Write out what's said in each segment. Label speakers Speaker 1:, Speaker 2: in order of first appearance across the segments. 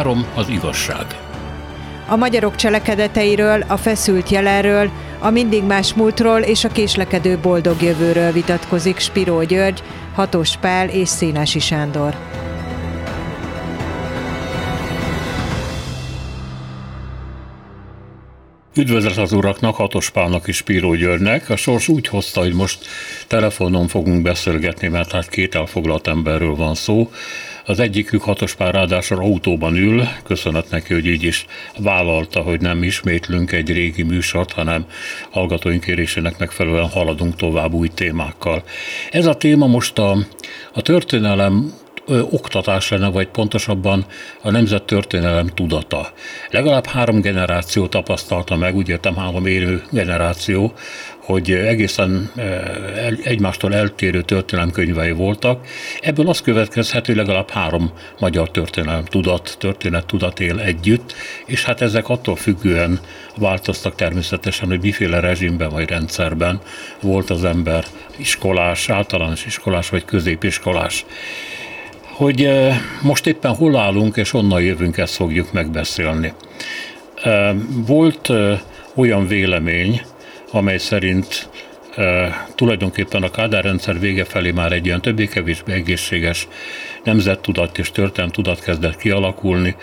Speaker 1: Három az igazság.
Speaker 2: A magyarok cselekedeteiről, a feszült jelenről, a mindig más múltról és a késlekedő boldog jövőről vitatkozik Spiró György, Hatos Pál és Szénási Sándor.
Speaker 1: Üdvözlet az uraknak, Hatos Pálnak és Píró Györgynek. A sors úgy hozta, hogy most telefonon fogunk beszélgetni, mert hát két elfoglalt emberről van szó. Az egyikük Hatos Pál ráadásul autóban ül, köszönet neki, hogy így is vállalta, hogy nem ismétlünk egy régi műsort, hanem hallgatóink kérésének megfelelően haladunk tovább új témákkal. Ez a téma most a, a történelem oktatás lenne, vagy pontosabban a nemzet történelem tudata. Legalább három generáció tapasztalta meg, úgy értem három élő generáció, hogy egészen egymástól eltérő történelemkönyvei voltak. Ebből az következhet, hogy legalább három magyar történelem tudat, történet tudat él együtt, és hát ezek attól függően változtak természetesen, hogy miféle rezsimben vagy rendszerben volt az ember iskolás, általános iskolás vagy középiskolás hogy most éppen hol állunk, és onnan jövünk, ezt fogjuk megbeszélni. Volt olyan vélemény, amely szerint tulajdonképpen a Kádár rendszer vége felé már egy ilyen többé-kevésbé egészséges nemzettudat és történelmi tudat kezdett kialakulni,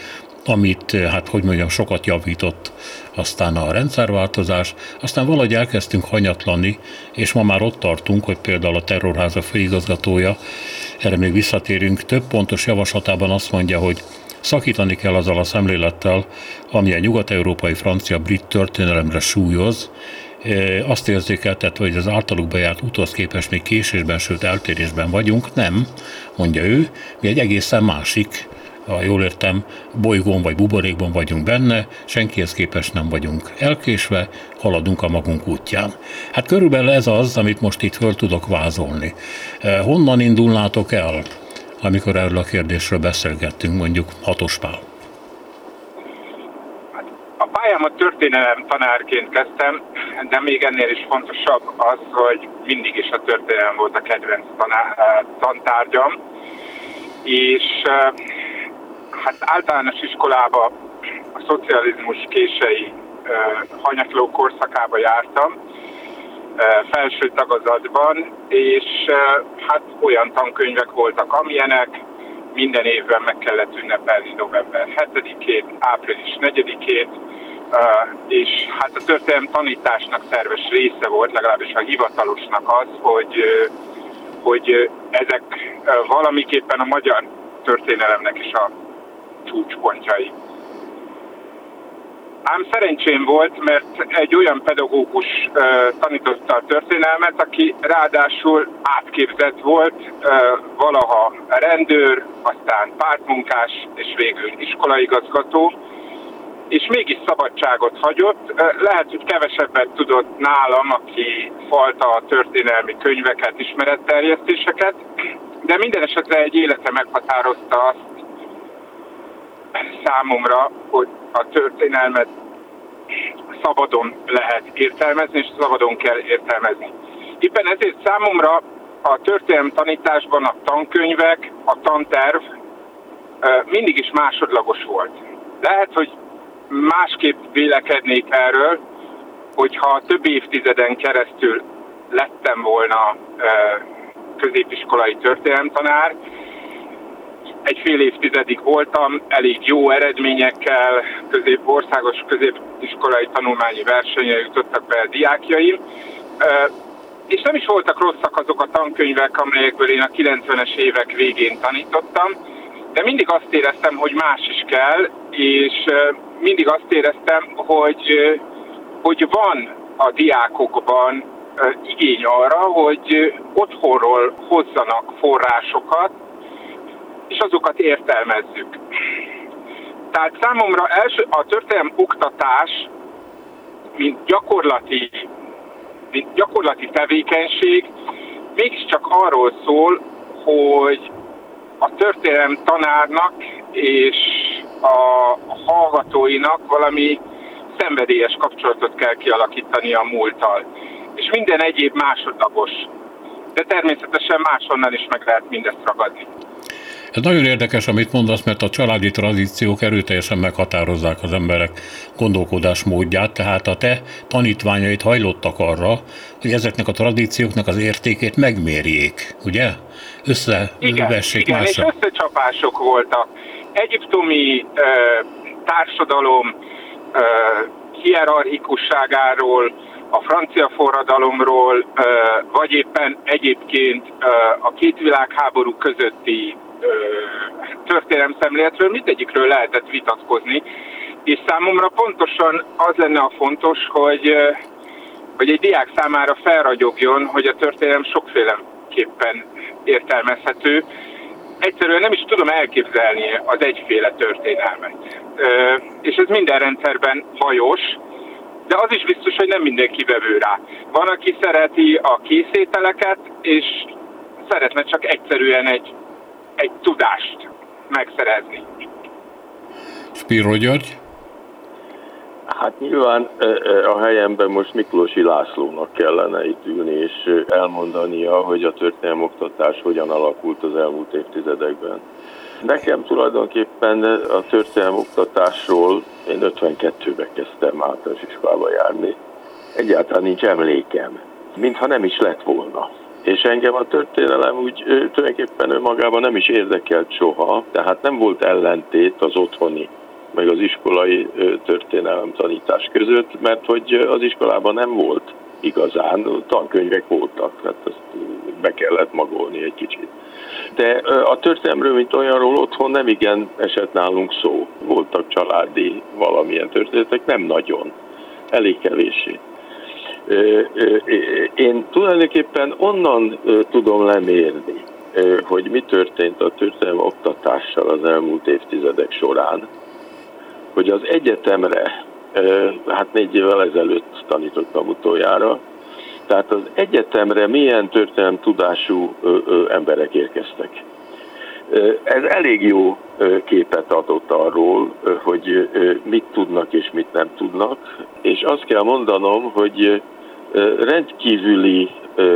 Speaker 1: amit, hát hogy mondjam, sokat javított aztán a rendszerváltozás, aztán valahogy elkezdtünk hanyatlani, és ma már ott tartunk, hogy például a terrorháza főigazgatója, erre még visszatérünk, több pontos javaslatában azt mondja, hogy szakítani kell azzal a szemlélettel, ami a nyugat-európai francia-brit történelemre súlyoz, azt érzékeltetve, hogy az általuk bejárt úthoz képest még késésben, sőt eltérésben vagyunk. Nem, mondja ő, mi egy egészen másik ha jól értem, bolygón vagy buborékban vagyunk benne, senkihez képest nem vagyunk elkésve, haladunk a magunk útján. Hát körülbelül ez az, amit most itt föl tudok vázolni. Eh, honnan indulnátok el, amikor erről a kérdésről beszélgettünk, mondjuk Hatospál?
Speaker 3: Pályámat történelem tanárként kezdtem, de még ennél is fontosabb az, hogy mindig is a történelem volt a kedvenc tanár, eh, tantárgyam, és eh, hát általános iskolába a szocializmus kései hanyatló korszakába jártam, felső tagozatban, és hát olyan tankönyvek voltak, amilyenek, minden évben meg kellett ünnepelni november 7-ét, április 4-ét, és hát a történelem tanításnak szerves része volt, legalábbis a hivatalosnak az, hogy, hogy ezek valamiképpen a magyar történelemnek is a csúcspontjai. Ám szerencsém volt, mert egy olyan pedagógus uh, tanította a történelmet, aki ráadásul átképzett volt, uh, valaha rendőr, aztán pártmunkás, és végül iskolaigazgató, és mégis szabadságot hagyott. Lehet, hogy kevesebbet tudott nálam, aki falta a történelmi könyveket, ismeretterjesztéseket, de minden esetre egy élete meghatározta azt, számomra, hogy a történelmet szabadon lehet értelmezni, és szabadon kell értelmezni. Éppen ezért számomra a történelem tanításban a tankönyvek, a tanterv mindig is másodlagos volt. Lehet, hogy másképp vélekednék erről, hogyha több évtizeden keresztül lettem volna középiskolai történelemtanár, egy fél évtizedig voltam, elég jó eredményekkel, közép, országos középiskolai tanulmányi versenyre jutottak be a diákjaim, és nem is voltak rosszak azok a tankönyvek, amelyekből én a 90-es évek végén tanítottam, de mindig azt éreztem, hogy más is kell, és mindig azt éreztem, hogy, hogy van a diákokban igény arra, hogy otthonról hozzanak forrásokat, és azokat értelmezzük. Tehát számomra első, a történelem oktatás, mint gyakorlati, mint gyakorlati tevékenység, mégiscsak arról szól, hogy a történelem tanárnak és a hallgatóinak valami szenvedélyes kapcsolatot kell kialakítani a múlttal. És minden egyéb másodlagos. De természetesen máshonnan is meg lehet mindezt ragadni.
Speaker 1: Ez nagyon érdekes, amit mondasz, mert a családi tradíciók erőteljesen meghatározzák az emberek gondolkodás módját, tehát a te tanítványait hajlottak arra, hogy ezeknek a tradícióknak az értékét megmérjék, ugye?
Speaker 3: Összevessék igen, másra. igen, és összecsapások voltak. Egyiptomi társadalom hierarchikusságáról, a francia forradalomról, vagy éppen egyébként a két világháború közötti történelemszemléletről, mindegyikről lehetett vitatkozni, és számomra pontosan az lenne a fontos, hogy, hogy egy diák számára felragyogjon, hogy a történelem sokféleképpen értelmezhető. Egyszerűen nem is tudom elképzelni az egyféle történelmet. És ez minden rendszerben hajos, de az is biztos, hogy nem mindenki vevő rá. Van, aki szereti a készételeket, és szeretne csak egyszerűen egy, egy tudást megszerezni.
Speaker 1: Spiro György?
Speaker 4: Hát nyilván a helyemben most Miklósi Lászlónak kellene itt ülni és elmondania, hogy a történelmi oktatás hogyan alakult az elmúlt évtizedekben. Nekem tulajdonképpen a történelmi oktatásról én 52-ben kezdtem általános iskolába járni. Egyáltalán nincs emlékem, mintha nem is lett volna. És engem a történelem úgy tulajdonképpen önmagában nem is érdekelt soha, tehát nem volt ellentét az otthoni meg az iskolai történelem tanítás között, mert hogy az iskolában nem volt igazán, tankönyvek voltak, tehát ezt be kellett magolni egy kicsit. De a történelmről, mint olyanról otthon nem igen esett nálunk szó. Voltak családi valamilyen történetek, nem nagyon, elég kevésé. Én tulajdonképpen onnan tudom lemérni, hogy mi történt a történelmi oktatással az elmúlt évtizedek során, hogy az egyetemre, hát négy évvel ezelőtt tanítottam utoljára, tehát az egyetemre milyen történelem tudású emberek érkeztek. Ez elég jó képet adott arról, hogy mit tudnak és mit nem tudnak, és azt kell mondanom, hogy rendkívüli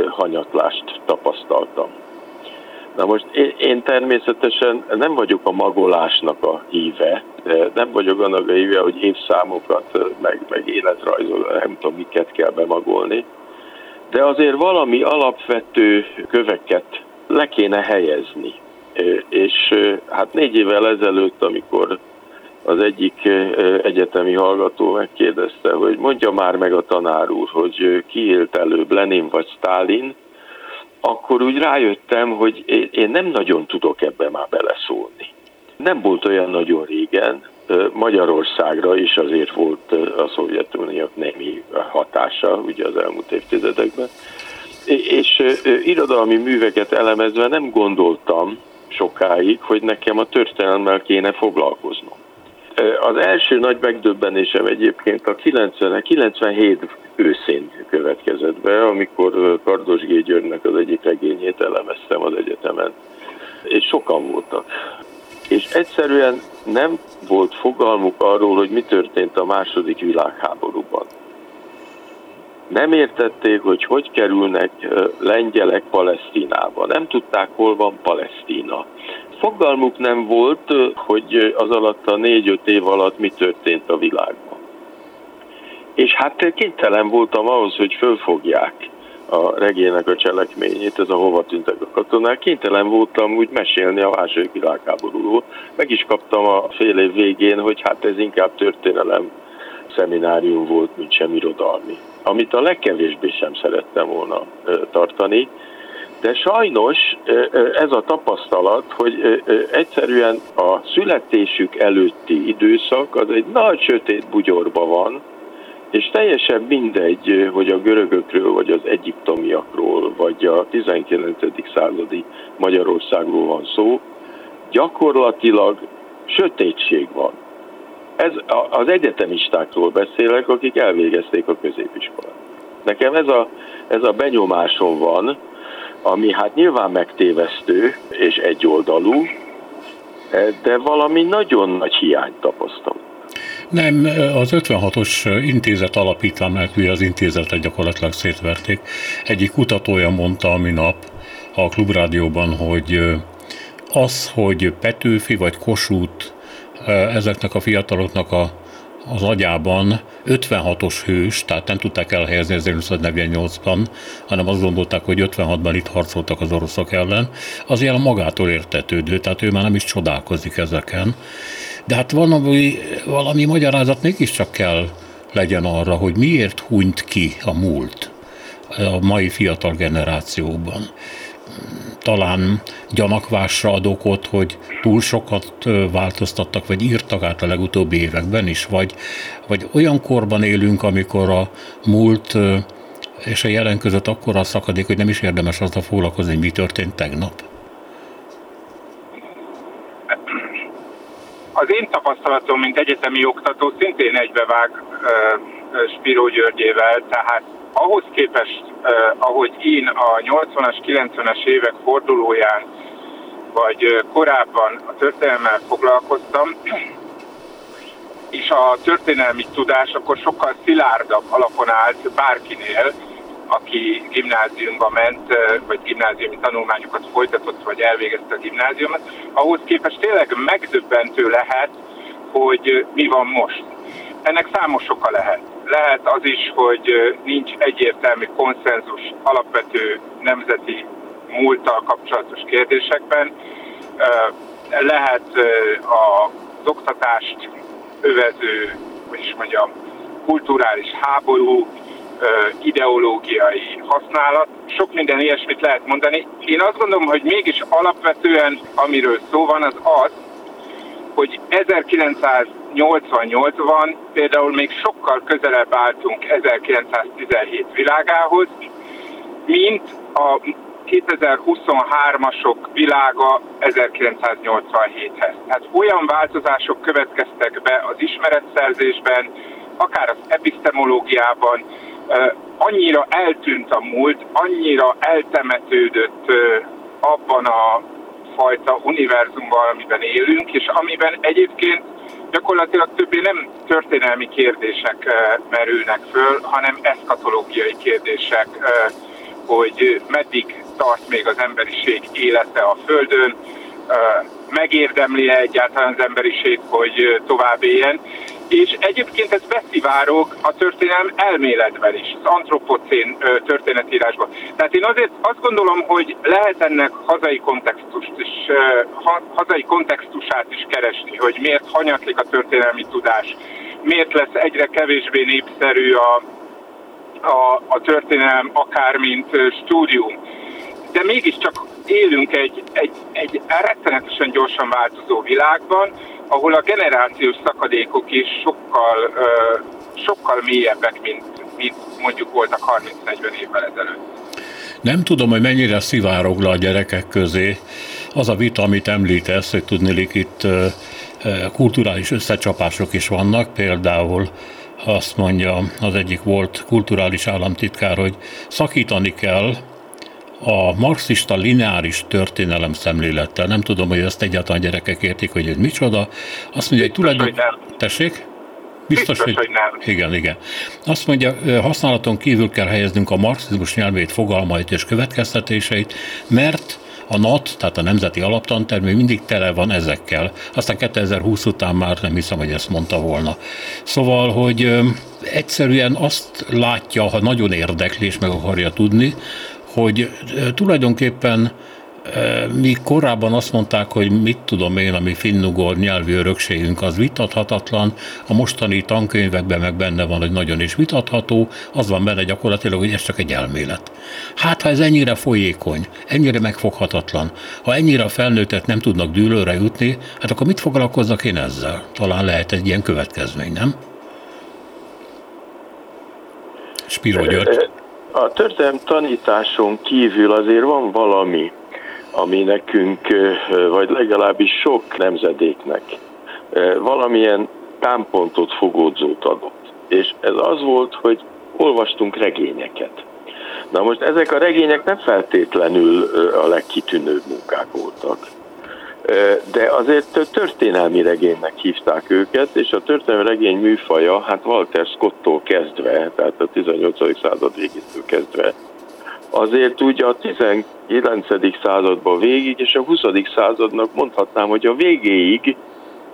Speaker 4: hanyatlást tapasztaltam. Na most én természetesen nem vagyok a magolásnak a híve, nem vagyok annak a híve, hogy évszámokat, meg, meg életrajzol, nem tudom miket kell bemagolni, de azért valami alapvető köveket le kéne helyezni. És hát négy évvel ezelőtt, amikor az egyik egyetemi hallgató megkérdezte, hogy mondja már meg a tanár úr, hogy ki élt előbb, Lenin vagy Stalin, akkor úgy rájöttem, hogy én nem nagyon tudok ebbe már beleszólni. Nem volt olyan nagyon régen, Magyarországra is azért volt a Szovjetunió nemi hatása ugye az elmúlt évtizedekben. És irodalmi műveket elemezve nem gondoltam sokáig, hogy nekem a történelmmel kéne foglalkoznom. Az első nagy megdöbbenésem egyébként a 90, 97 őszén következett be, amikor Kardos G. Györgynek az egyik regényét elemeztem az egyetemen. És sokan voltak és egyszerűen nem volt fogalmuk arról, hogy mi történt a második világháborúban. Nem értették, hogy hogy kerülnek lengyelek Palesztinába. Nem tudták, hol van Palesztina. Fogalmuk nem volt, hogy az alatt a négy-öt év alatt mi történt a világban. És hát kénytelen voltam ahhoz, hogy fölfogják a regének a cselekményét, ez a hova tűntek a katonák. Kénytelen voltam úgy mesélni a második világháborúról. Meg is kaptam a fél év végén, hogy hát ez inkább történelem szeminárium volt, mint sem irodalmi. Amit a legkevésbé sem szerettem volna tartani. De sajnos ez a tapasztalat, hogy egyszerűen a születésük előtti időszak az egy nagy sötét bugyorba van, és teljesen mindegy, hogy a görögökről, vagy az egyiptomiakról, vagy a 19. századi Magyarországról van szó, gyakorlatilag sötétség van. Ez az egyetemistákról beszélek, akik elvégezték a középiskolát. Nekem ez a, ez a benyomásom van, ami hát nyilván megtévesztő és egyoldalú, de valami nagyon nagy hiányt tapasztalok.
Speaker 1: Nem, az 56-os intézet alapítvány, mert az intézetet gyakorlatilag szétverték. Egyik kutatója mondta a minap a klubrádióban, hogy az, hogy Petőfi vagy Kossuth ezeknek a fiataloknak a, az agyában 56-os hős, tehát nem tudták elhelyezni 1948-ban, hanem azt gondolták, hogy 56-ban itt harcoltak az oroszok ellen, az ilyen magától értetődő, tehát ő már nem is csodálkozik ezeken. De hát valami, valami magyarázat mégiscsak kell legyen arra, hogy miért hunyt ki a múlt a mai fiatal generációban talán gyanakvásra ad okot, hogy túl sokat változtattak, vagy írtak át a legutóbbi években is, vagy, vagy olyan korban élünk, amikor a múlt és a jelen között akkor a szakadék, hogy nem is érdemes azzal foglalkozni, hogy mi történt tegnap?
Speaker 3: Az én tapasztalatom, mint egyetemi oktató, szintén egybevág Spiró Györgyével, tehát ahhoz képest, ahogy én a 80-as, 90-es évek fordulóján, vagy korábban a történelmmel foglalkoztam, és a történelmi tudás akkor sokkal szilárdabb alapon állt bárkinél, aki gimnáziumba ment, vagy gimnáziumi tanulmányokat folytatott, vagy elvégezte a gimnáziumot, ahhoz képest tényleg megdöbbentő lehet, hogy mi van most. Ennek számos oka lehet lehet az is, hogy nincs egyértelmű konszenzus alapvető nemzeti múlttal kapcsolatos kérdésekben. Lehet az oktatást övező, hogy is mondjam, kulturális háború, ideológiai használat. Sok minden ilyesmit lehet mondani. Én azt gondolom, hogy mégis alapvetően, amiről szó van, az az, hogy 1988-ban például még sokkal közelebb álltunk 1917 világához, mint a 2023-asok világa 1987-hez. Tehát olyan változások következtek be az ismeretszerzésben, akár az epistemológiában, annyira eltűnt a múlt, annyira eltemetődött abban a fajta univerzumban, amiben élünk, és amiben egyébként gyakorlatilag többé nem történelmi kérdések merülnek föl, hanem eszkatológiai kérdések, hogy meddig tart még az emberiség élete a Földön, megérdemli -e egyáltalán az emberiség, hogy tovább éljen, és egyébként ez beszivárog a történelem elméletben is, az antropocén történetírásban. Tehát én azért azt gondolom, hogy lehet ennek hazai kontextust is, hazai kontextusát is keresni, hogy miért hanyatlik a történelmi tudás, miért lesz egyre kevésbé népszerű a, a, a történelem akár mint stúdium. De mégiscsak élünk egy, egy, egy rettenetesen gyorsan változó világban, ahol a generációs szakadékok is sokkal, sokkal mélyebbek, mint, mint mondjuk voltak 30-40 évvel ezelőtt.
Speaker 1: Nem tudom, hogy mennyire szivárog le a gyerekek közé az a vita, amit említesz, hogy tudnélik itt kulturális összecsapások is vannak, például azt mondja az egyik volt kulturális államtitkár, hogy szakítani kell a marxista lineáris történelem szemlélettel, nem tudom, hogy ezt egyáltalán a gyerekek értik, hogy ez micsoda, azt mondja, hogy tulajdonképpen... Tessék?
Speaker 3: Biztos, Biztos, hogy, hogy nem.
Speaker 1: Igen, igen. Azt mondja, használaton kívül kell helyeznünk a marxizmus nyelvét, fogalmait és következtetéseit, mert a NAT, tehát a Nemzeti Alaptanterv mindig tele van ezekkel. Aztán 2020 után már nem hiszem, hogy ezt mondta volna. Szóval, hogy egyszerűen azt látja, ha nagyon érdekli és meg akarja tudni, hogy tulajdonképpen mi korábban azt mondták, hogy mit tudom én, ami finnugor nyelvi örökségünk az vitathatatlan, a mostani tankönyvekben meg benne van, hogy nagyon is vitatható, az van benne gyakorlatilag, hogy ez csak egy elmélet. Hát ha ez ennyire folyékony, ennyire megfoghatatlan, ha ennyire a felnőttek nem tudnak dűlőre jutni, hát akkor mit foglalkozzak én ezzel? Talán lehet egy ilyen következmény, nem? Spiro György.
Speaker 4: A történelem tanításon kívül azért van valami, ami nekünk, vagy legalábbis sok nemzedéknek valamilyen támpontot, fogódzót adott. És ez az volt, hogy olvastunk regényeket. Na most ezek a regények nem feltétlenül a legkitűnőbb munkák voltak de azért történelmi regénynek hívták őket, és a történelmi regény műfaja, hát Walter Scotttól kezdve, tehát a 18. század végétől kezdve azért ugye a 19. században végig, és a 20. századnak mondhatnám, hogy a végéig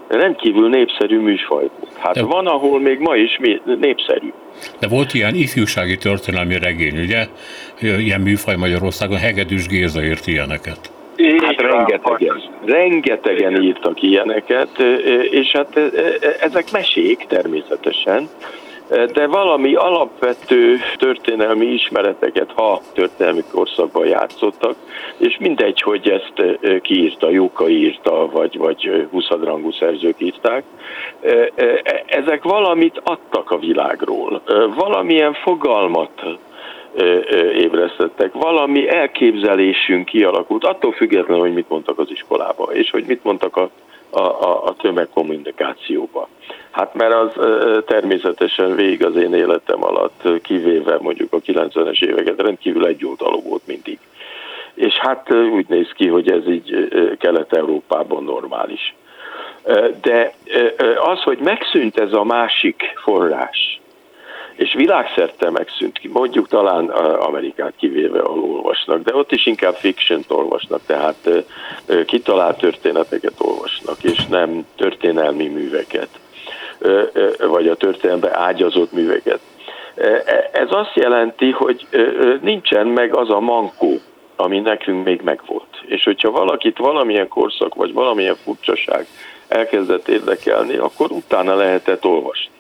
Speaker 4: rendkívül népszerű műfaj volt. Hát De... van, ahol még ma is népszerű.
Speaker 1: De volt ilyen ifjúsági történelmi regény, ugye? Ilyen műfaj Magyarországon, Hegedűs Géza írt ilyeneket.
Speaker 4: Hát rengetegen, rengetegen írtak ilyeneket, és hát ezek mesék természetesen, de valami alapvető történelmi ismereteket, ha történelmi korszakban játszottak, és mindegy, hogy ezt kiírta, Jóka írta, vagy, vagy 20 rangú szerzők írták, ezek valamit adtak a világról, valamilyen fogalmat ébresztettek, valami elképzelésünk kialakult, attól függetlenül, hogy mit mondtak az iskolába, és hogy mit mondtak a, a, a, a tömegkommunikációba. Hát mert az természetesen végig az én életem alatt, kivéve mondjuk a 90-es éveket, rendkívül egyoldalú volt mindig. És hát úgy néz ki, hogy ez így Kelet-Európában normális. De az, hogy megszűnt ez a másik forrás, és világszerte megszűnt ki, mondjuk talán Amerikát kivéve, olvasnak, de ott is inkább fiction olvasnak, tehát kitalált történeteket olvasnak, és nem történelmi műveket, vagy a történelembe ágyazott műveket. Ez azt jelenti, hogy nincsen meg az a mankó, ami nekünk még megvolt. És hogyha valakit valamilyen korszak, vagy valamilyen furcsaság elkezdett érdekelni, akkor utána lehetett olvasni.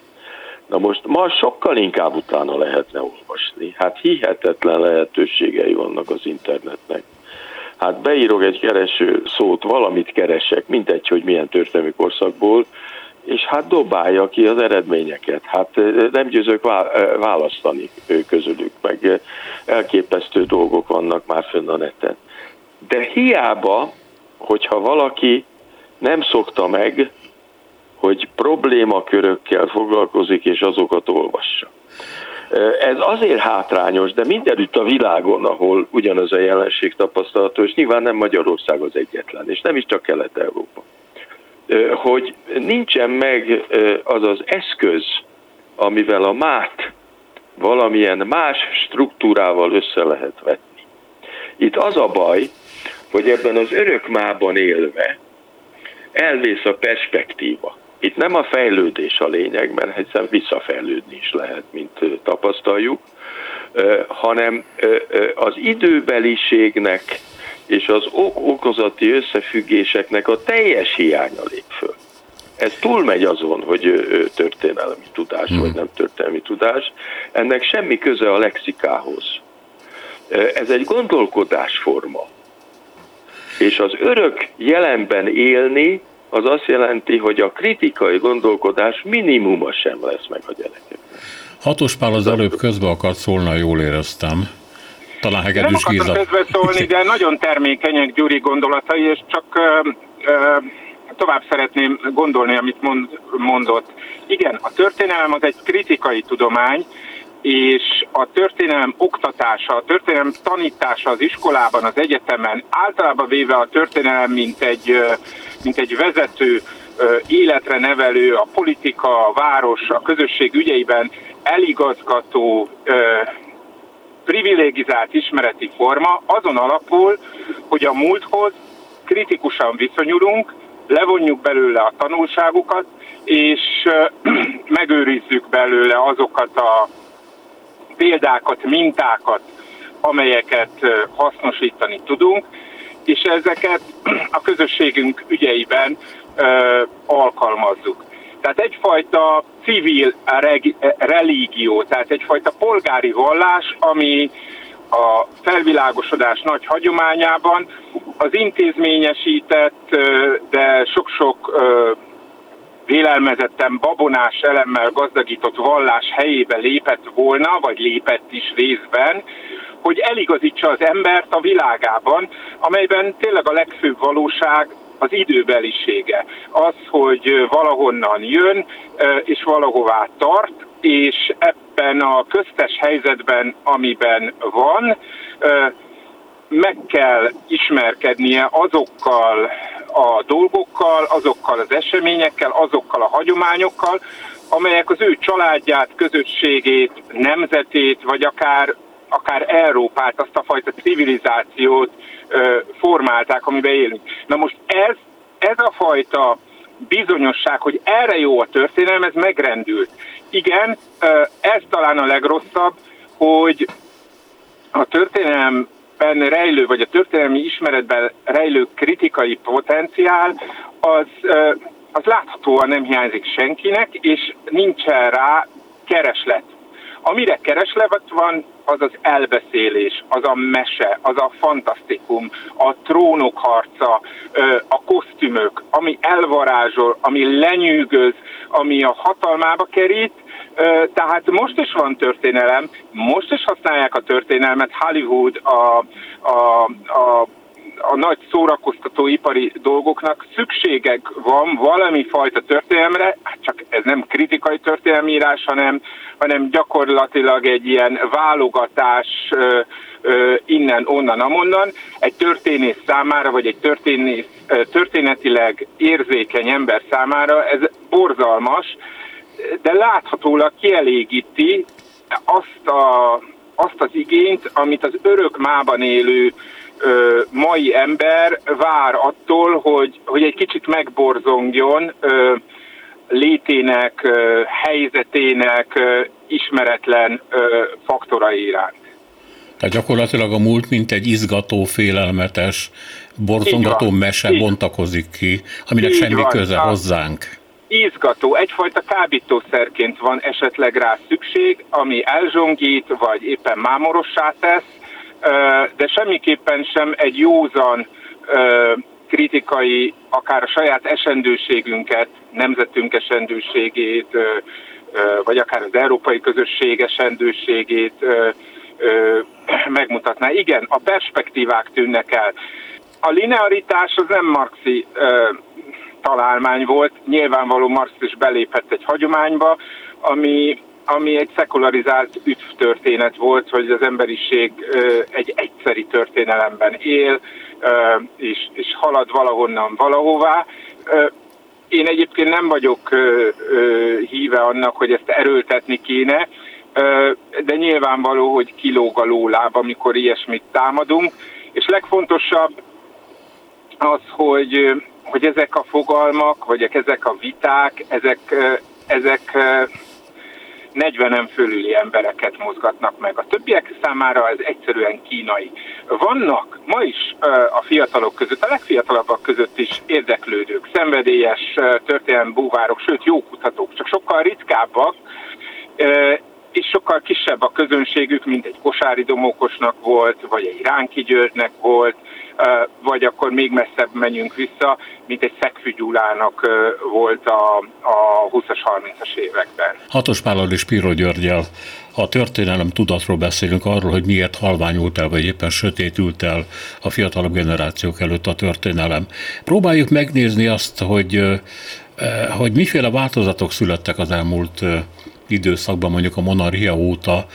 Speaker 4: Na most ma sokkal inkább utána lehetne olvasni. Hát hihetetlen lehetőségei vannak az internetnek. Hát beírok egy kereső szót, valamit keresek, mindegy, hogy milyen történelmi korszakból, és hát dobálja ki az eredményeket. Hát nem győzök választani közülük, meg elképesztő dolgok vannak már fönn a neten. De hiába, hogyha valaki nem szokta meg, hogy problémakörökkel foglalkozik és azokat olvassa. Ez azért hátrányos, de mindenütt a világon, ahol ugyanaz a jelenség tapasztalható, és nyilván nem Magyarország az egyetlen, és nem is csak Kelet-Európa, hogy nincsen meg az az eszköz, amivel a mát valamilyen más struktúrával össze lehet vetni. Itt az a baj, hogy ebben az örök mában élve elvész a perspektíva. Itt nem a fejlődés a lényeg, mert hiszen visszafejlődni is lehet, mint tapasztaljuk, hanem az időbeliségnek és az ok-okozati összefüggéseknek a teljes hiánya lép föl. Ez túlmegy azon, hogy történelmi tudás hmm. vagy nem történelmi tudás, ennek semmi köze a lexikához. Ez egy gondolkodásforma. És az örök jelenben élni az azt jelenti, hogy a kritikai gondolkodás minimuma sem lesz meg a gyerekeknek.
Speaker 1: Hatos Pál az előbb közbe akart szólni, jól éreztem. Talán Hegedűs
Speaker 3: Nem akartam közbe szólni, de nagyon termékenyek Gyuri gondolatai, és csak ö, ö, tovább szeretném gondolni, amit mond, mondott. Igen, a történelem az egy kritikai tudomány, és a történelem oktatása, a történelem tanítása az iskolában, az egyetemen, általában véve a történelem, mint egy, mint egy vezető, életre nevelő, a politika, a város, a közösség ügyeiben eligazgató, privilegizált ismereti forma azon alapul, hogy a múlthoz kritikusan viszonyulunk, levonjuk belőle a tanulságokat, és megőrizzük belőle azokat a példákat, mintákat, amelyeket hasznosítani tudunk, és ezeket a közösségünk ügyeiben ö, alkalmazzuk. Tehát egyfajta civil reg, religió, tehát egyfajta polgári vallás, ami a felvilágosodás nagy hagyományában az intézményesített, de sok-sok vélelmezetten babonás elemmel gazdagított vallás helyébe lépett volna, vagy lépett is részben, hogy eligazítsa az embert a világában, amelyben tényleg a legfőbb valóság az időbelisége. Az, hogy valahonnan jön, és valahová tart, és ebben a köztes helyzetben, amiben van, meg kell ismerkednie azokkal a dolgokkal, azokkal az eseményekkel, azokkal a hagyományokkal, amelyek az ő családját, közösségét, nemzetét, vagy akár akár Európát, azt a fajta civilizációt formálták, amiben élünk. Na most ez, ez a fajta bizonyosság, hogy erre jó a történelem, ez megrendült. Igen, ez talán a legrosszabb, hogy a történelemben rejlő, vagy a történelmi ismeretben rejlő kritikai potenciál, az, az láthatóan nem hiányzik senkinek, és nincsen rá kereslet. Amire kereslet van, az az elbeszélés, az a mese, az a fantasztikum, a trónok harca, a kosztümök, ami elvarázsol, ami lenyűgöz, ami a hatalmába kerít, tehát most is van történelem, most is használják a történelmet, Hollywood, a, a, a a nagy szórakoztatóipari dolgoknak szükségek van valami fajta történelemre, hát csak ez nem kritikai történelmírás, hanem, hanem gyakorlatilag egy ilyen válogatás ö, ö, innen, onnan, amonnan. Egy történész számára, vagy egy történész, történetileg érzékeny ember számára ez borzalmas, de láthatólag kielégíti azt, a, azt az igényt, amit az örök mában élő ö, mai ember vár attól, hogy, hogy egy kicsit megborzongjon ö, létének, ö, helyzetének ö, ismeretlen ö, faktorai iránt.
Speaker 1: Tehát gyakorlatilag a múlt, mint egy izgató, félelmetes, borzongató mese bontakozik ki, aminek Így semmi van. köze hozzánk
Speaker 3: izgató, egyfajta kábítószerként van esetleg rá szükség, ami elzsongít, vagy éppen mámorossá tesz, de semmiképpen sem egy józan kritikai, akár a saját esendőségünket, nemzetünk esendőségét, vagy akár az európai közösség esendőségét megmutatná. Igen, a perspektívák tűnnek el. A linearitás az nem marxi találmány volt, nyilvánvaló Marx is belépett egy hagyományba, ami ami egy szekularizált történet volt, hogy az emberiség egy egyszeri történelemben él, és, és halad valahonnan valahová. Én egyébként nem vagyok híve annak, hogy ezt erőltetni kéne, de nyilvánvaló, hogy kilóg a lóláb, amikor ilyesmit támadunk, és legfontosabb az, hogy, hogy ezek a fogalmak, vagy ezek a viták, ezek, ezek 40-en fölüli embereket mozgatnak meg. A többiek számára ez egyszerűen kínai. Vannak ma is a fiatalok között, a legfiatalabbak között is érdeklődők, szenvedélyes történelmi búvárok, sőt jó kutatók, csak sokkal ritkábbak, és sokkal kisebb a közönségük, mint egy Kosári Domókosnak volt, vagy egy Ránki Györgynek volt, vagy akkor még messzebb menjünk vissza, mint egy Szegfű volt a, a 20-as, 30-as években.
Speaker 1: Hatos Pállal és Piro Györgyel a történelem tudatról beszélünk, arról, hogy miért halványult el, vagy éppen sötétült el a fiatalabb generációk előtt a történelem. Próbáljuk megnézni azt, hogy hogy miféle változatok születtek az elmúlt időszakban, mondjuk a monarchia óta,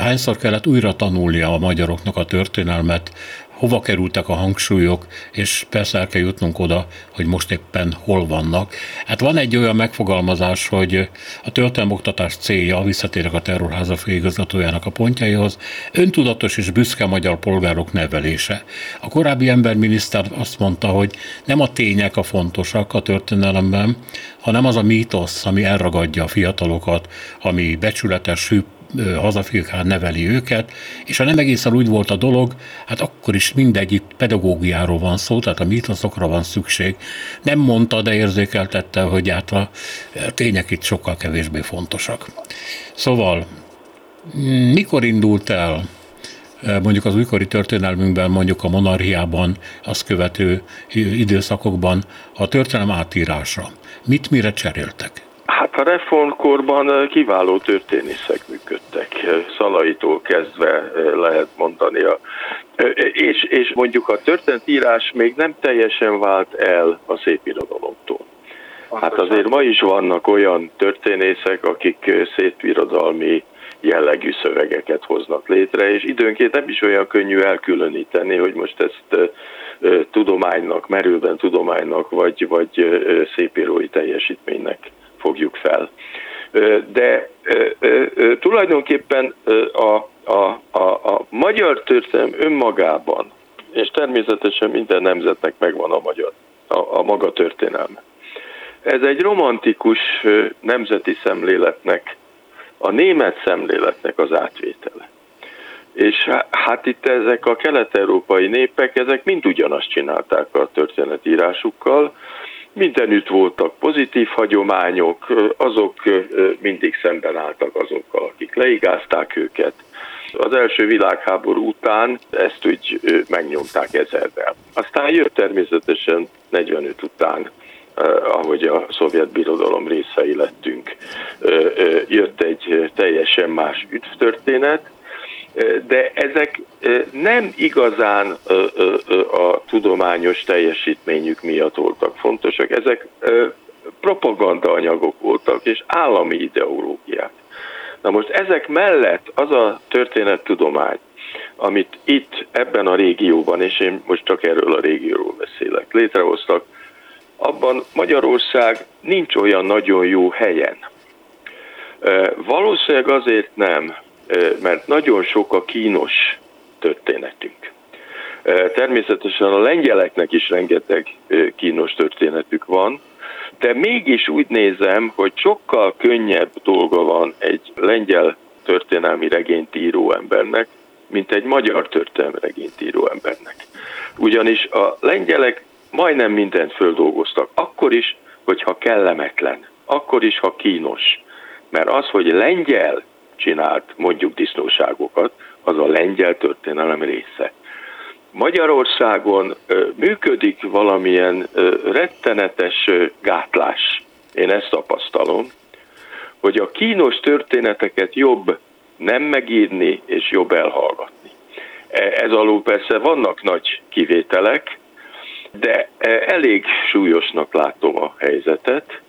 Speaker 1: hányszor kellett újra tanulnia a magyaroknak a történelmet, hova kerültek a hangsúlyok, és persze el kell jutnunk oda, hogy most éppen hol vannak. Hát van egy olyan megfogalmazás, hogy a történelmoktatás célja, visszatérek a terrorháza főigazgatójának a pontjaihoz, öntudatos és büszke magyar polgárok nevelése. A korábbi emberminiszter azt mondta, hogy nem a tények a fontosak a történelemben, hanem az a mítosz, ami elragadja a fiatalokat, ami becsületes, hűbb hazafirkán neveli őket, és ha nem egészen úgy volt a dolog, hát akkor is mindegy, itt pedagógiáról van szó, tehát a mítoszokra van szükség. Nem mondta, de érzékeltette, hogy hát a tények itt sokkal kevésbé fontosak. Szóval, mikor indult el mondjuk az újkori történelmünkben, mondjuk a monarchiában, azt követő időszakokban a történelem átírása. Mit mire cseréltek?
Speaker 4: A reformkorban kiváló történészek működtek, Szalaitól kezdve lehet mondani. A, és, és mondjuk a történetírás még nem teljesen vált el a szépirodalomtól. Hát azért ma is vannak olyan történészek, akik szépirodalmi jellegű szövegeket hoznak létre, és időnként nem is olyan könnyű elkülöníteni, hogy most ezt tudománynak, merőben tudománynak, vagy, vagy szépírói teljesítménynek fogjuk fel. De tulajdonképpen a, a, a, a magyar történelem önmagában, és természetesen minden nemzetnek megvan a magyar, a, a maga történelme. Ez egy romantikus nemzeti szemléletnek, a német szemléletnek az átvétele. És hát itt ezek a kelet-európai népek, ezek mind ugyanazt csinálták a történetírásukkal, mindenütt voltak pozitív hagyományok, azok mindig szemben álltak azokkal, akik leigázták őket. Az első világháború után ezt úgy megnyomták ezerrel. Aztán jött természetesen 45 után ahogy a szovjet birodalom részei lettünk, jött egy teljesen más üdvtörténet, de ezek nem igazán a tudományos teljesítményük miatt voltak fontosak, ezek propaganda anyagok voltak, és állami ideológiák. Na most ezek mellett az a történettudomány, amit itt ebben a régióban, és én most csak erről a régióról beszélek, létrehoztak, abban Magyarország nincs olyan nagyon jó helyen. Valószínűleg azért nem, mert nagyon sok a kínos történetünk. Természetesen a lengyeleknek is rengeteg kínos történetük van, de mégis úgy nézem, hogy sokkal könnyebb dolga van egy lengyel történelmi regényt író embernek, mint egy magyar történelmi regényt író embernek. Ugyanis a lengyelek majdnem mindent földolgoztak, akkor is, hogyha kellemetlen, akkor is, ha kínos. Mert az, hogy lengyel csinált mondjuk disznóságokat, az a lengyel történelem része. Magyarországon működik valamilyen rettenetes gátlás. Én ezt tapasztalom, hogy a kínos történeteket jobb nem megírni és jobb elhallgatni. E, ez alul persze vannak nagy kivételek, de elég súlyosnak látom a helyzetet,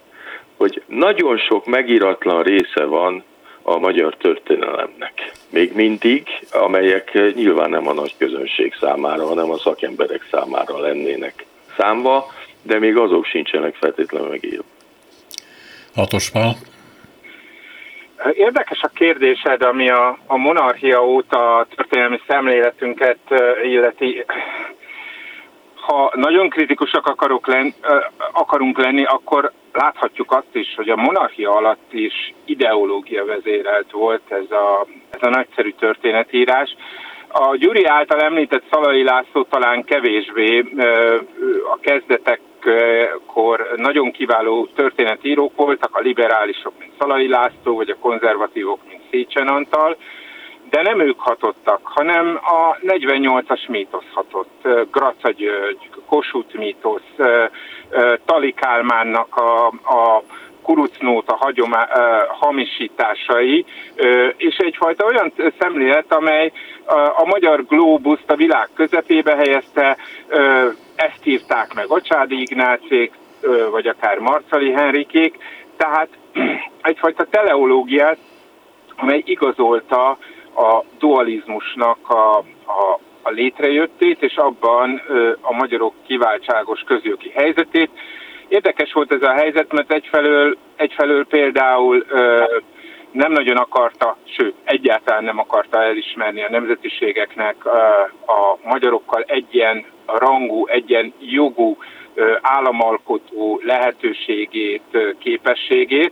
Speaker 4: hogy nagyon sok megíratlan része van a magyar történelemnek. Még mindig, amelyek nyilván nem a nagy közönség számára, hanem a szakemberek számára lennének számva, de még azok sincsenek feltétlenül megírva.
Speaker 1: Hatos Pál.
Speaker 3: Érdekes a kérdésed, ami a, a monarchia óta a történelmi szemléletünket illeti ha nagyon kritikusak akarok lenni, akarunk lenni, akkor láthatjuk azt is, hogy a monarchia alatt is ideológia vezérelt volt ez a, ez a nagyszerű történetírás. A Gyuri által említett Szalai László talán kevésbé a kezdetekkor nagyon kiváló történetírók voltak, a liberálisok, mint Szalai László, vagy a konzervatívok, mint Szécsen Antal, de nem ők hatottak, hanem a 48-as mítosz hatott, Graca György, Kossuth mítosz, Tali Kálmánnak a, a kurucnót, a hagyomá, hamisításai, és egyfajta olyan szemlélet, amely a magyar glóbuszt a világ közepébe helyezte, ezt írták meg Acsádi Ignácék, vagy akár Marcali Henrikék, tehát egyfajta teleológiát, amely igazolta a dualizmusnak a, a, a létrejöttét, és abban a magyarok kiváltságos közjogi helyzetét. Érdekes volt ez a helyzet, mert egyfelől, egyfelől például nem nagyon akarta, sőt, egyáltalán nem akarta elismerni a nemzetiségeknek a magyarokkal egyen rangú, egyen jogú államalkotó lehetőségét, képességét.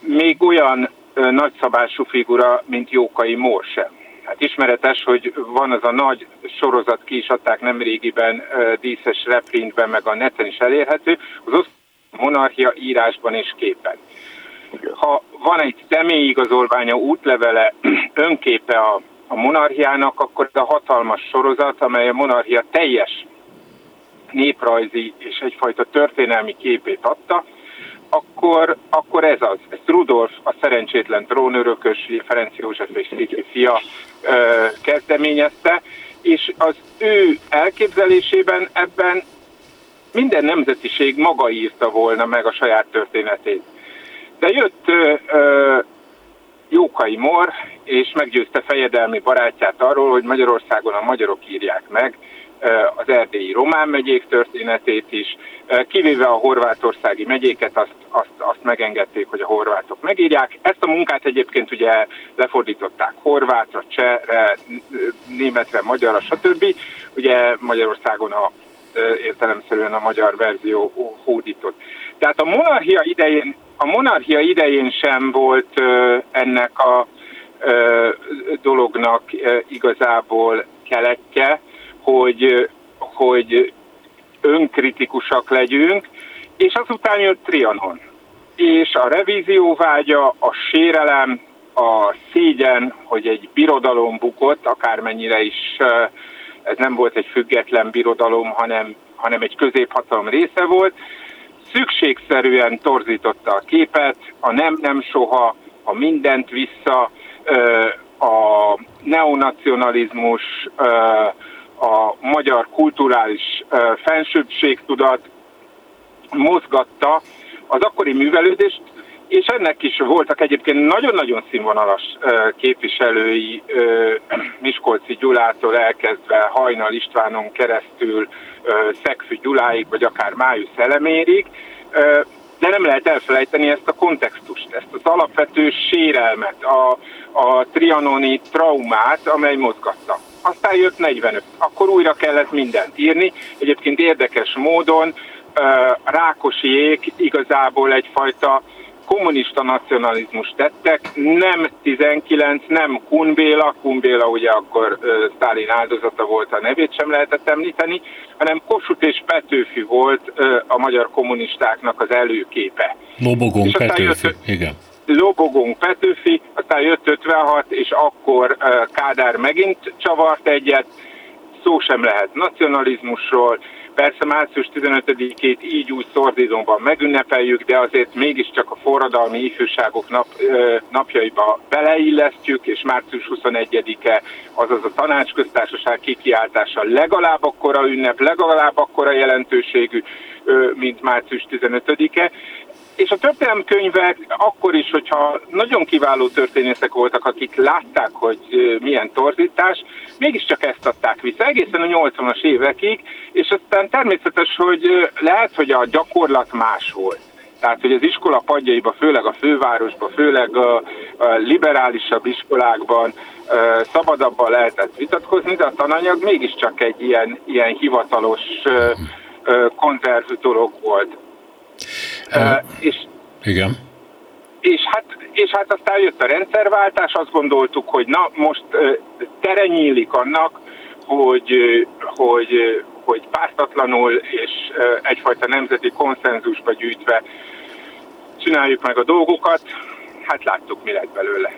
Speaker 3: Még olyan nagyszabású figura, mint Jókai Mór sem. Hát ismeretes, hogy van az a nagy sorozat, ki is adták nemrégiben díszes reprintben, meg a neten is elérhető, az monarchia írásban és képen. Ha van egy személyigazolványa, útlevele, önképe a, a monarchiának, akkor ez a hatalmas sorozat, amely a monarchia teljes néprajzi és egyfajta történelmi képét adta, akkor, akkor ez az. Ez Rudolf, a szerencsétlen trónörökös, Ferenc József és Szécsi fia ö, kezdeményezte, és az ő elképzelésében ebben minden nemzetiség maga írta volna meg a saját történetét. De jött ö, ö, Jókai Mor, és meggyőzte fejedelmi barátját arról, hogy Magyarországon a magyarok írják meg az erdélyi román megyék történetét is, kivéve a horvátországi megyéket, azt, azt, azt megengedték, hogy a horvátok megírják. Ezt a munkát egyébként ugye lefordították horvátra, csehre, németre, magyarra, stb. Ugye Magyarországon a értelemszerűen a magyar verzió hódított. Tehát a monarchia idején, a monarchia idején sem volt ennek a dolognak igazából keletje, hogy, hogy önkritikusak legyünk, és azután jött Trianon. És a revízió vágya, a sérelem, a szégyen, hogy egy birodalom bukott, akármennyire is ez nem volt egy független birodalom, hanem, hanem egy középhatalom része volt, szükségszerűen torzította a képet, a nem-nem soha, a mindent vissza, a neonacionalizmus, a magyar kulturális fensőbbségtudat mozgatta az akkori művelődést, és ennek is voltak egyébként nagyon-nagyon színvonalas képviselői Miskolci Gyulától elkezdve Hajnal Istvánon keresztül Szegfű Gyuláig, vagy akár Májusz Elemérig, de nem lehet elfelejteni ezt a kontextust, ezt az alapvető sérelmet, a, a trianoni traumát, amely mozgatta. Aztán jött 45, akkor újra kellett mindent írni. Egyébként érdekes módon Rákosiék igazából egyfajta kommunista nacionalizmus tettek, nem 19, nem Kunbéla, Kunbéla ugye akkor Sztálin áldozata volt, a nevét sem lehetett említeni, hanem Kossuth és Petőfi volt a magyar kommunistáknak az előképe.
Speaker 1: Lobogón Petőfi, jött, igen.
Speaker 3: Lobogón Petőfi, aztán jött 56, és akkor Kádár megint csavart egyet, szó sem lehet nacionalizmusról, Persze március 15-ét így úgy szordizomban megünnepeljük, de azért mégiscsak a forradalmi ifjúságok nap, napjaiba beleillesztjük, és március 21-e, azaz a tanácsköztársaság kikiáltása legalább akkora ünnep, legalább akkora jelentőségű, mint március 15-e és a történelemkönyvek akkor is, hogyha nagyon kiváló történészek voltak, akik látták, hogy milyen torzítás, mégiscsak ezt adták vissza egészen a 80-as évekig, és aztán természetes, hogy lehet, hogy a gyakorlat más volt. Tehát, hogy az iskola padjaiba, főleg a fővárosban, főleg a liberálisabb iskolákban szabadabban lehetett vitatkozni, de a tananyag mégiscsak egy ilyen, ilyen hivatalos konzerv dolog volt.
Speaker 1: Uh, és, igen.
Speaker 3: És hát, és hát aztán jött a rendszerváltás, azt gondoltuk, hogy na most tere nyílik annak, hogy, hogy, hogy pártatlanul és egyfajta nemzeti konszenzusba gyűjtve csináljuk meg a dolgokat. Hát láttuk, mi lett belőle.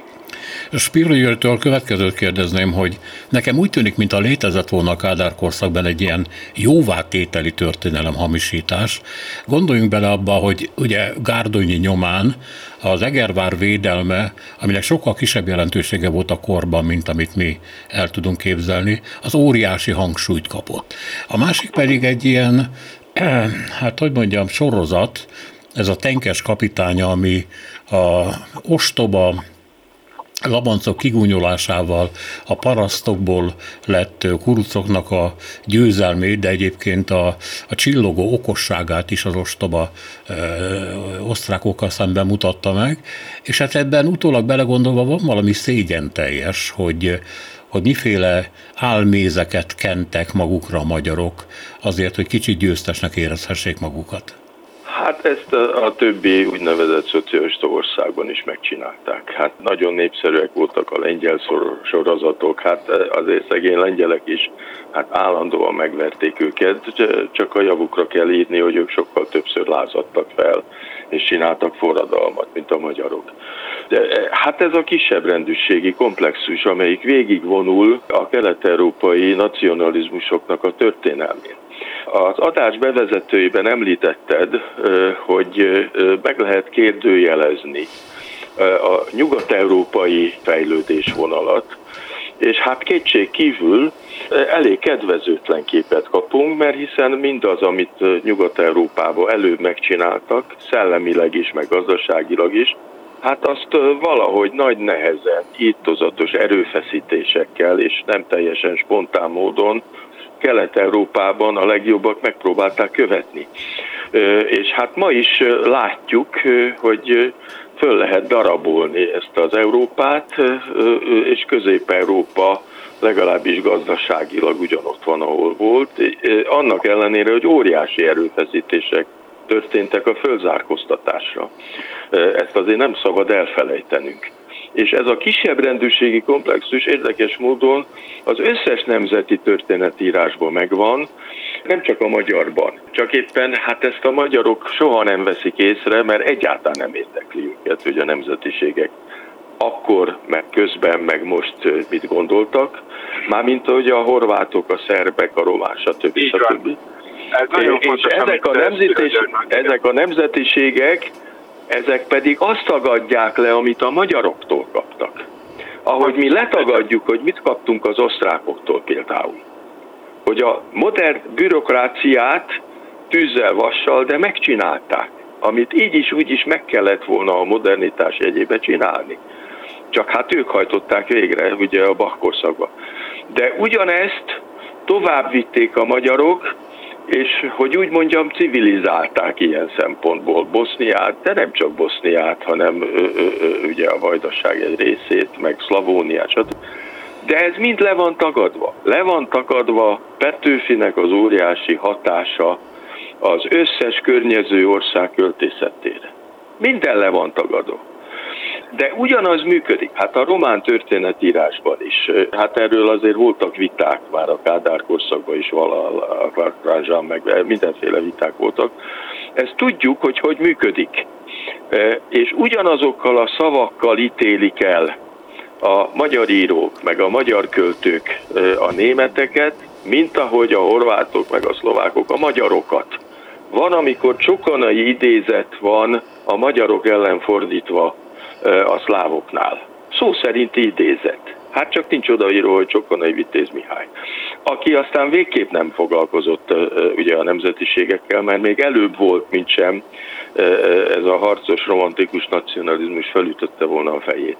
Speaker 1: Spiro Györgytől következőt kérdezném, hogy nekem úgy tűnik, mint a létezett volna a Kádár korszakban egy ilyen jóvátételi történelem hamisítás. Gondoljunk bele abba, hogy ugye Gárdonyi nyomán az Egervár védelme, aminek sokkal kisebb jelentősége volt a korban, mint amit mi el tudunk képzelni, az óriási hangsúlyt kapott. A másik pedig egy ilyen, hát hogy mondjam, sorozat, ez a tenkes kapitánya, ami a ostoba labancok kigúnyolásával a parasztokból lett kurucoknak a győzelmét, de egyébként a, a csillogó okosságát is az ostoba ö, osztrákokkal szemben mutatta meg, és hát ebben utólag belegondolva van valami szégyen teljes, hogy hogy miféle álmézeket kentek magukra a magyarok azért, hogy kicsit győztesnek érezhessék magukat.
Speaker 4: Hát ezt a, többi úgynevezett szocialista országban is megcsinálták. Hát nagyon népszerűek voltak a lengyel sorozatok, hát azért szegény lengyelek is hát állandóan megverték őket, csak a javukra kell írni, hogy ők sokkal többször lázadtak fel, és csináltak forradalmat, mint a magyarok. De, hát ez a kisebb rendűségi komplexus, amelyik végigvonul a kelet-európai nacionalizmusoknak a történelmén. Az adás bevezetőiben említetted, hogy meg lehet kérdőjelezni a nyugat-európai fejlődésvonalat, és hát kétség kívül elég kedvezőtlen képet kapunk, mert hiszen mindaz, amit Nyugat-Európában előbb megcsináltak, szellemileg is, meg gazdaságilag is, hát azt valahogy nagy nehezen, írtozatos erőfeszítésekkel és nem teljesen spontán módon Kelet-Európában a legjobbak megpróbálták követni. És hát ma is látjuk, hogy föl lehet darabolni ezt az Európát, és Közép-Európa legalábbis gazdaságilag ugyanott van, ahol volt, annak ellenére, hogy óriási erőfeszítések történtek a fölzárkóztatásra. Ezt azért nem szabad elfelejtenünk. És ez a kisebb rendűségi komplexus érdekes módon az összes nemzeti történetírásban megvan, nem csak a magyarban. Csak éppen hát ezt a magyarok soha nem veszik észre, mert egyáltalán nem érdekli őket, hogy a nemzetiségek akkor, meg közben, meg most mit gondoltak, mármint hogy a horvátok, a szerbek, a román, stb. stb. Ez és fontos, ezek, a nemzetis, ezek a nemzetiségek, ezek pedig azt tagadják le, amit a magyaroktól kaptak. Ahogy mi letagadjuk, hogy mit kaptunk az osztrákoktól például. Hogy a modern bürokráciát tűzzel, vassal, de megcsinálták. Amit így is, úgy is meg kellett volna a modernitás jegyébe csinálni. Csak hát ők hajtották végre, ugye a Bach. De ugyanezt tovább vitték a magyarok, és hogy úgy mondjam, civilizálták ilyen szempontból Boszniát, de nem csak Boszniát, hanem ö, ö, ö, ugye a vajdaság egy részét, meg Szlavóniát, stb. De ez mind le van tagadva. Le van tagadva Petőfinek az óriási hatása az összes környező ország költészetére. Minden le van tagadva. De ugyanaz működik, hát a román történetírásban is. Hát erről azért voltak viták már a Kádár korszakban is valahol, a Krázsán, meg mindenféle viták voltak. Ezt tudjuk, hogy hogy működik. E, és ugyanazokkal a szavakkal ítélik el a magyar írók, meg a magyar költők e, a németeket, mint ahogy a horvátok, meg a szlovákok a magyarokat. Van, amikor csokonai idézet van a magyarok ellen fordítva a szlávoknál. Szó szerint idézett. Hát csak nincs odaíró, hogy Csokonai Vitéz Mihály. Aki aztán végképp nem foglalkozott ugye a nemzetiségekkel, mert még előbb volt, mint sem ez a harcos romantikus nacionalizmus felütötte volna a fejét.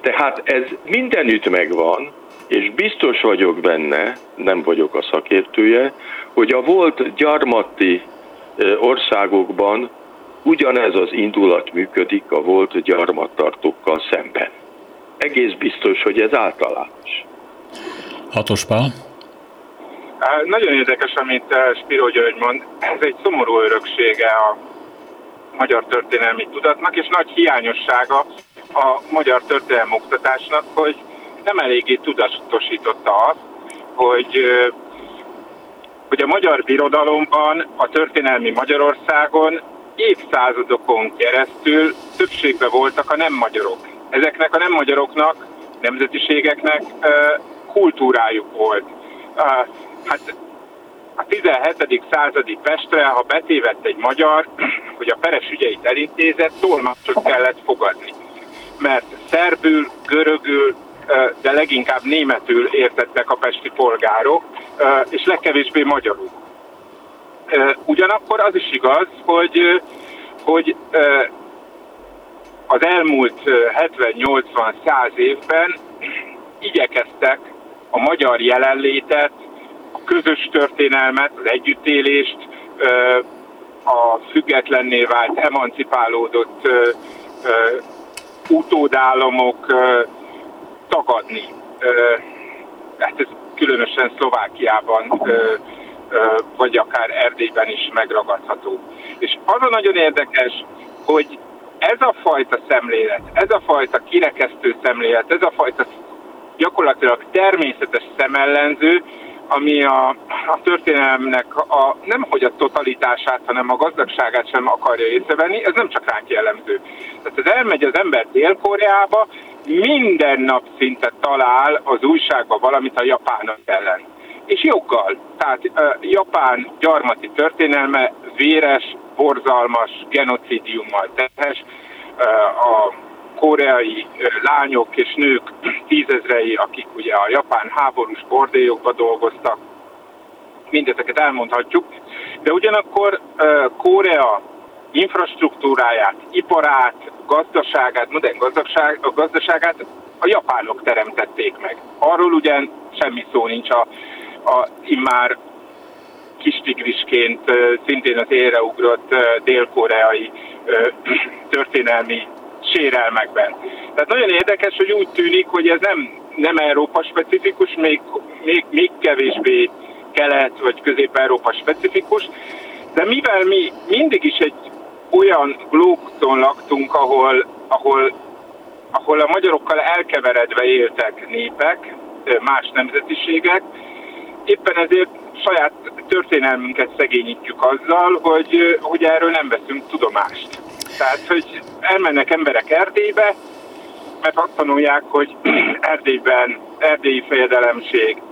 Speaker 4: Tehát ez mindenütt megvan, és biztos vagyok benne, nem vagyok a szakértője, hogy a volt gyarmati országokban Ugyanez az indulat működik a volt gyarmattartókkal szemben. Egész biztos, hogy ez általános.
Speaker 1: Hatos Pál?
Speaker 3: Nagyon érdekes, amit Spiro György mond. Ez egy szomorú öröksége a magyar történelmi tudatnak, és nagy hiányossága a magyar történelmi oktatásnak, hogy nem eléggé tudatosította azt, hogy hogy a magyar birodalomban, a történelmi Magyarországon évszázadokon keresztül többségben voltak a nem magyarok. Ezeknek a nem magyaroknak, nemzetiségeknek kultúrájuk volt. Hát a 17. századi Pestre, ha betévett egy magyar, hogy a peres ügyeit elintézett, tolmácsot kellett fogadni. Mert szerbül, görögül, de leginkább németül értettek a pesti polgárok, és legkevésbé magyarul. Ugyanakkor az is igaz, hogy, hogy az elmúlt 70-80-100 évben igyekeztek a magyar jelenlétet, a közös történelmet, az együttélést, a függetlenné vált, emancipálódott utódállamok tagadni. Hát ez különösen Szlovákiában vagy akár Erdélyben is megragadható. És az a nagyon érdekes, hogy ez a fajta szemlélet, ez a fajta kirekesztő szemlélet, ez a fajta gyakorlatilag természetes szemellenző, ami a, a történelemnek a, nem hogy a totalitását, hanem a gazdagságát sem akarja észrevenni, ez nem csak ránk jellemző. Tehát ez elmegy az ember Dél-Koreába, minden nap szinte talál az újságban valamit a japánok ellen és joggal. Tehát Japán gyarmati történelme véres, borzalmas, genocidiummal tehes. Uh, a koreai lányok és nők tízezrei, akik ugye a japán háborús bordélyokba dolgoztak, mindezeket elmondhatjuk, de ugyanakkor Korea infrastruktúráját, iparát, gazdaságát, modern gazdaság, a gazdaságát a japánok teremtették meg. Arról ugyan semmi szó nincs a a immár kis tigrisként szintén az élre ugrott dél-koreai történelmi sérelmekben. Tehát nagyon érdekes, hogy úgy tűnik, hogy ez nem, nem Európa specifikus, még, még, még kevésbé kelet vagy közép-európa specifikus, de mivel mi mindig is egy olyan blokton laktunk, ahol, ahol, ahol a magyarokkal elkeveredve éltek népek, más nemzetiségek, éppen ezért saját történelmünket szegényítjük azzal, hogy, hogy erről nem veszünk tudomást. Tehát, hogy elmennek emberek Erdélybe, mert azt tanulják, hogy Erdélyben erdélyi fejedelemség,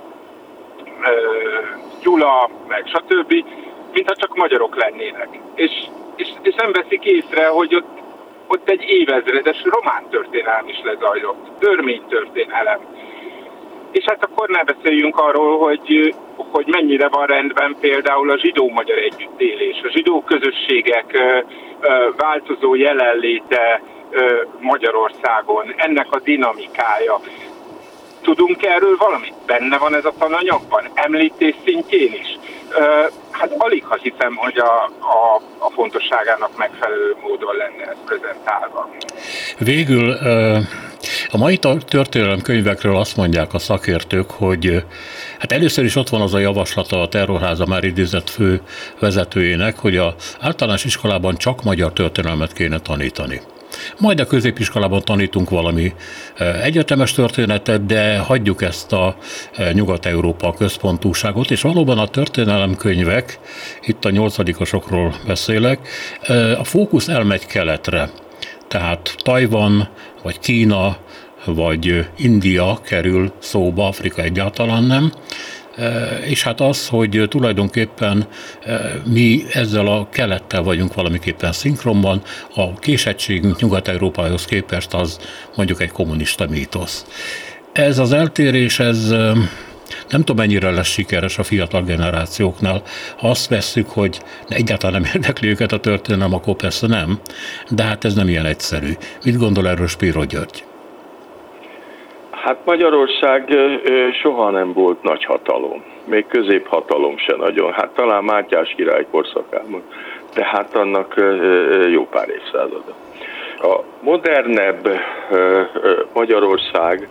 Speaker 3: Gyula, meg stb., mintha csak magyarok lennének. És, és, és nem veszik észre, hogy ott, ott egy évezredes román történelem is lezajlott, törmény történelem. És hát akkor ne beszéljünk arról, hogy, hogy mennyire van rendben például a zsidó-magyar együttélés, a zsidó közösségek változó jelenléte Magyarországon, ennek a dinamikája. Tudunk erről valamit? Benne van ez a tananyagban? Említés szintjén is? Hát alig, ha hiszem, hogy a, a, a fontosságának megfelelő módon lenne ez prezentálva.
Speaker 1: Végül a mai történelemkönyvekről azt mondják a szakértők, hogy hát először is ott van az a javaslata a terrorháza már idézett fő vezetőjének, hogy a általános iskolában csak magyar történelmet kéne tanítani. Majd a középiskolában tanítunk valami egyetemes történetet, de hagyjuk ezt a Nyugat-Európa központúságot, és valóban a történelemkönyvek, itt a nyolcadikosokról beszélek, a fókusz elmegy keletre. Tehát Tajvan, vagy Kína, vagy India kerül szóba, Afrika egyáltalán nem. És hát az, hogy tulajdonképpen mi ezzel a kelettel vagyunk valamiképpen szinkronban, a késettségünk Nyugat-Európához képest az mondjuk egy kommunista mítosz. Ez az eltérés, ez nem tudom, mennyire lesz sikeres a fiatal generációknál. Ha azt vesszük, hogy egyáltalán nem érdekli őket a történelem, akkor persze nem, de hát ez nem ilyen egyszerű. Mit gondol erről Spiro György?
Speaker 4: Hát Magyarország soha nem volt nagy hatalom, még középhatalom se nagyon. Hát talán Mátyás király korszakában, de hát annak jó pár évszázada. A modernebb Magyarország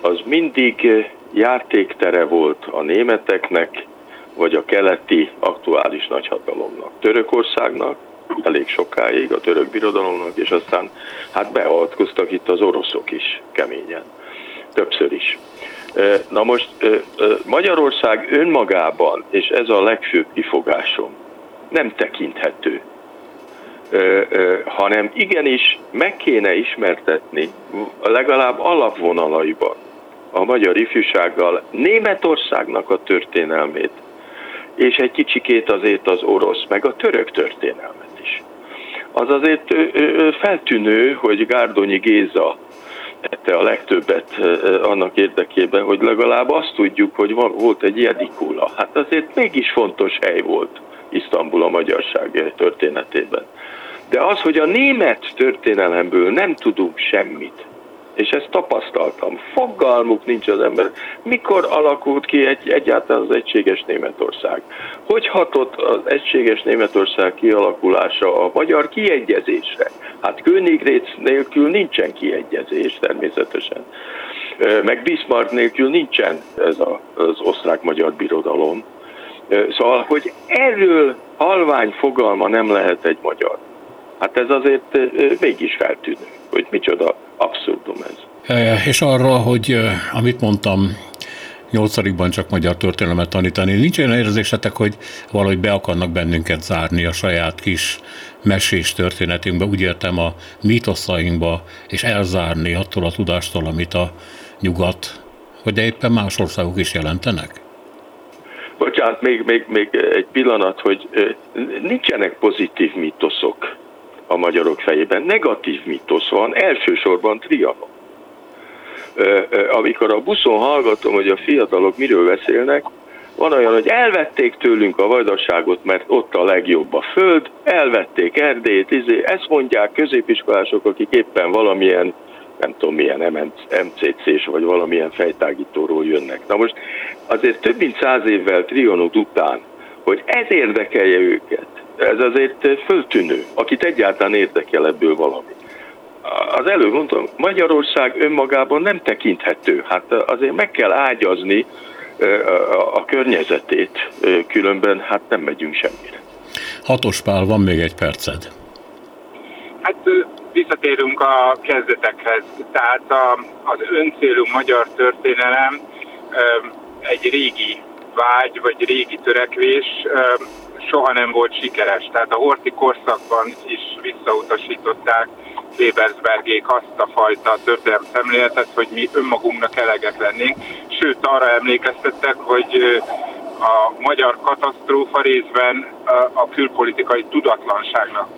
Speaker 4: az mindig játéktere volt a németeknek, vagy a keleti aktuális nagyhatalomnak. Törökországnak, elég sokáig a török birodalomnak, és aztán hát beavatkoztak itt az oroszok is keményen, többször is. Na most Magyarország önmagában, és ez a legfőbb kifogásom, nem tekinthető, hanem igenis meg kéne ismertetni legalább alapvonalaiban a magyar ifjúsággal Németországnak a történelmét, és egy kicsikét azért az orosz, meg a török történelmet is. Az azért feltűnő, hogy Gárdonyi Géza tette a legtöbbet annak érdekében, hogy legalább azt tudjuk, hogy volt egy Jedikula. Hát azért mégis fontos hely volt Isztambul a magyarság történetében. De az, hogy a német történelemből nem tudunk semmit, és ezt tapasztaltam. Fogalmuk nincs az ember. Mikor alakult ki egy, egyáltalán az egységes Németország? Hogy hatott az egységes Németország kialakulása a magyar kiegyezésre? Hát Königrét nélkül nincsen kiegyezés természetesen. Meg Bismarck nélkül nincsen ez a, az osztrák-magyar birodalom. Szóval, hogy erről halvány fogalma nem lehet egy magyar. Hát ez azért mégis feltűnő, hogy micsoda abszurdum ez.
Speaker 1: És arra, hogy amit mondtam, nyolcadikban csak magyar történelmet tanítani. Nincs olyan érzésetek, hogy valahogy be akarnak bennünket zárni a saját kis mesés történetünkbe, úgy értem a mítoszainkba, és elzárni attól a tudástól, amit a nyugat, vagy éppen más országok is jelentenek?
Speaker 4: Bocsánat, még, még, még egy pillanat, hogy nincsenek pozitív mítoszok a magyarok fejében. Negatív mitosz van, elsősorban Trianon. Amikor a buszon hallgatom, hogy a fiatalok miről beszélnek, van olyan, hogy elvették tőlünk a vajdaságot, mert ott a legjobb a föld, elvették Erdélyt, izé, ezt mondják középiskolások, akik éppen valamilyen, nem tudom milyen MCC-s vagy valamilyen fejtágítóról jönnek. Na most azért több mint száz évvel Trionut után, hogy ez érdekelje őket, ez azért föltűnő, akit egyáltalán érdekel ebből valami. Az előbb mondtam, Magyarország önmagában nem tekinthető. Hát azért meg kell ágyazni a környezetét, különben hát nem megyünk semmire.
Speaker 1: Hatos Pál, van még egy perced.
Speaker 3: Hát visszatérünk a kezdetekhez. Tehát a, az öncélú magyar történelem egy régi vágy, vagy régi törekvés soha nem volt sikeres. Tehát a horti korszakban is visszautasították Webersbergék azt a fajta történelmi szemléletet, hogy mi önmagunknak elegek lennénk. Sőt, arra emlékeztettek, hogy a magyar katasztrófa részben a külpolitikai tudatlanságnak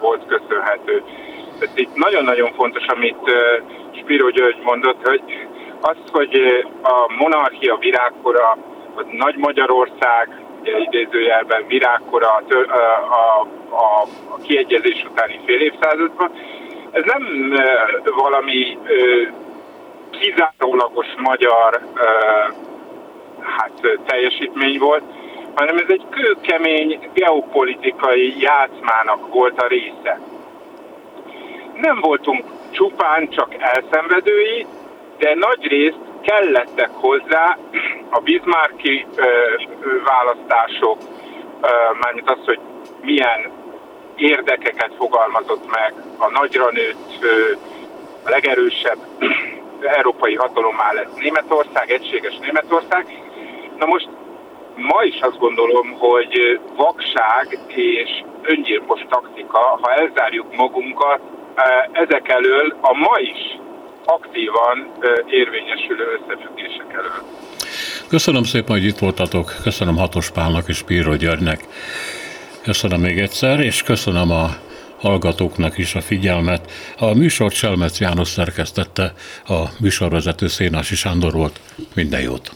Speaker 3: volt köszönhető. Ez itt nagyon-nagyon fontos, amit Spiro György mondott, hogy az, hogy a monarchia virágkora, a Nagy Magyarország, idézőjelben virágkora a, a, a, a kiegyezés utáni fél évszázadban, ez nem valami kizárólagos magyar hát, teljesítmény volt, hanem ez egy kőkemény geopolitikai játszmának volt a része. Nem voltunk csupán csak elszenvedői, de nagy részt kellettek hozzá a Bismarcki ö, választások, mármint az, hogy milyen érdekeket fogalmazott meg a nagyra nőtt, a legerősebb európai hatalommá lett Németország, egységes Németország. Na most ma is azt gondolom, hogy vakság és öngyilkos taktika, ha elzárjuk magunkat ezek elől a ma is aktívan érvényesülő összefüggések elől.
Speaker 1: Köszönöm szépen, hogy itt voltatok. Köszönöm Hatos Pálnak és Píró Györgynek. Köszönöm még egyszer, és köszönöm a hallgatóknak is a figyelmet. A műsort Selmec János szerkesztette, a műsorvezető Szénási Sándor volt. Minden jót!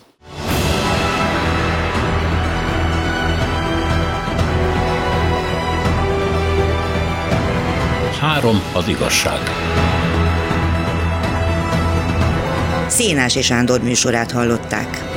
Speaker 1: Három az igazság.
Speaker 5: Szénási Sándor műsorát hallották.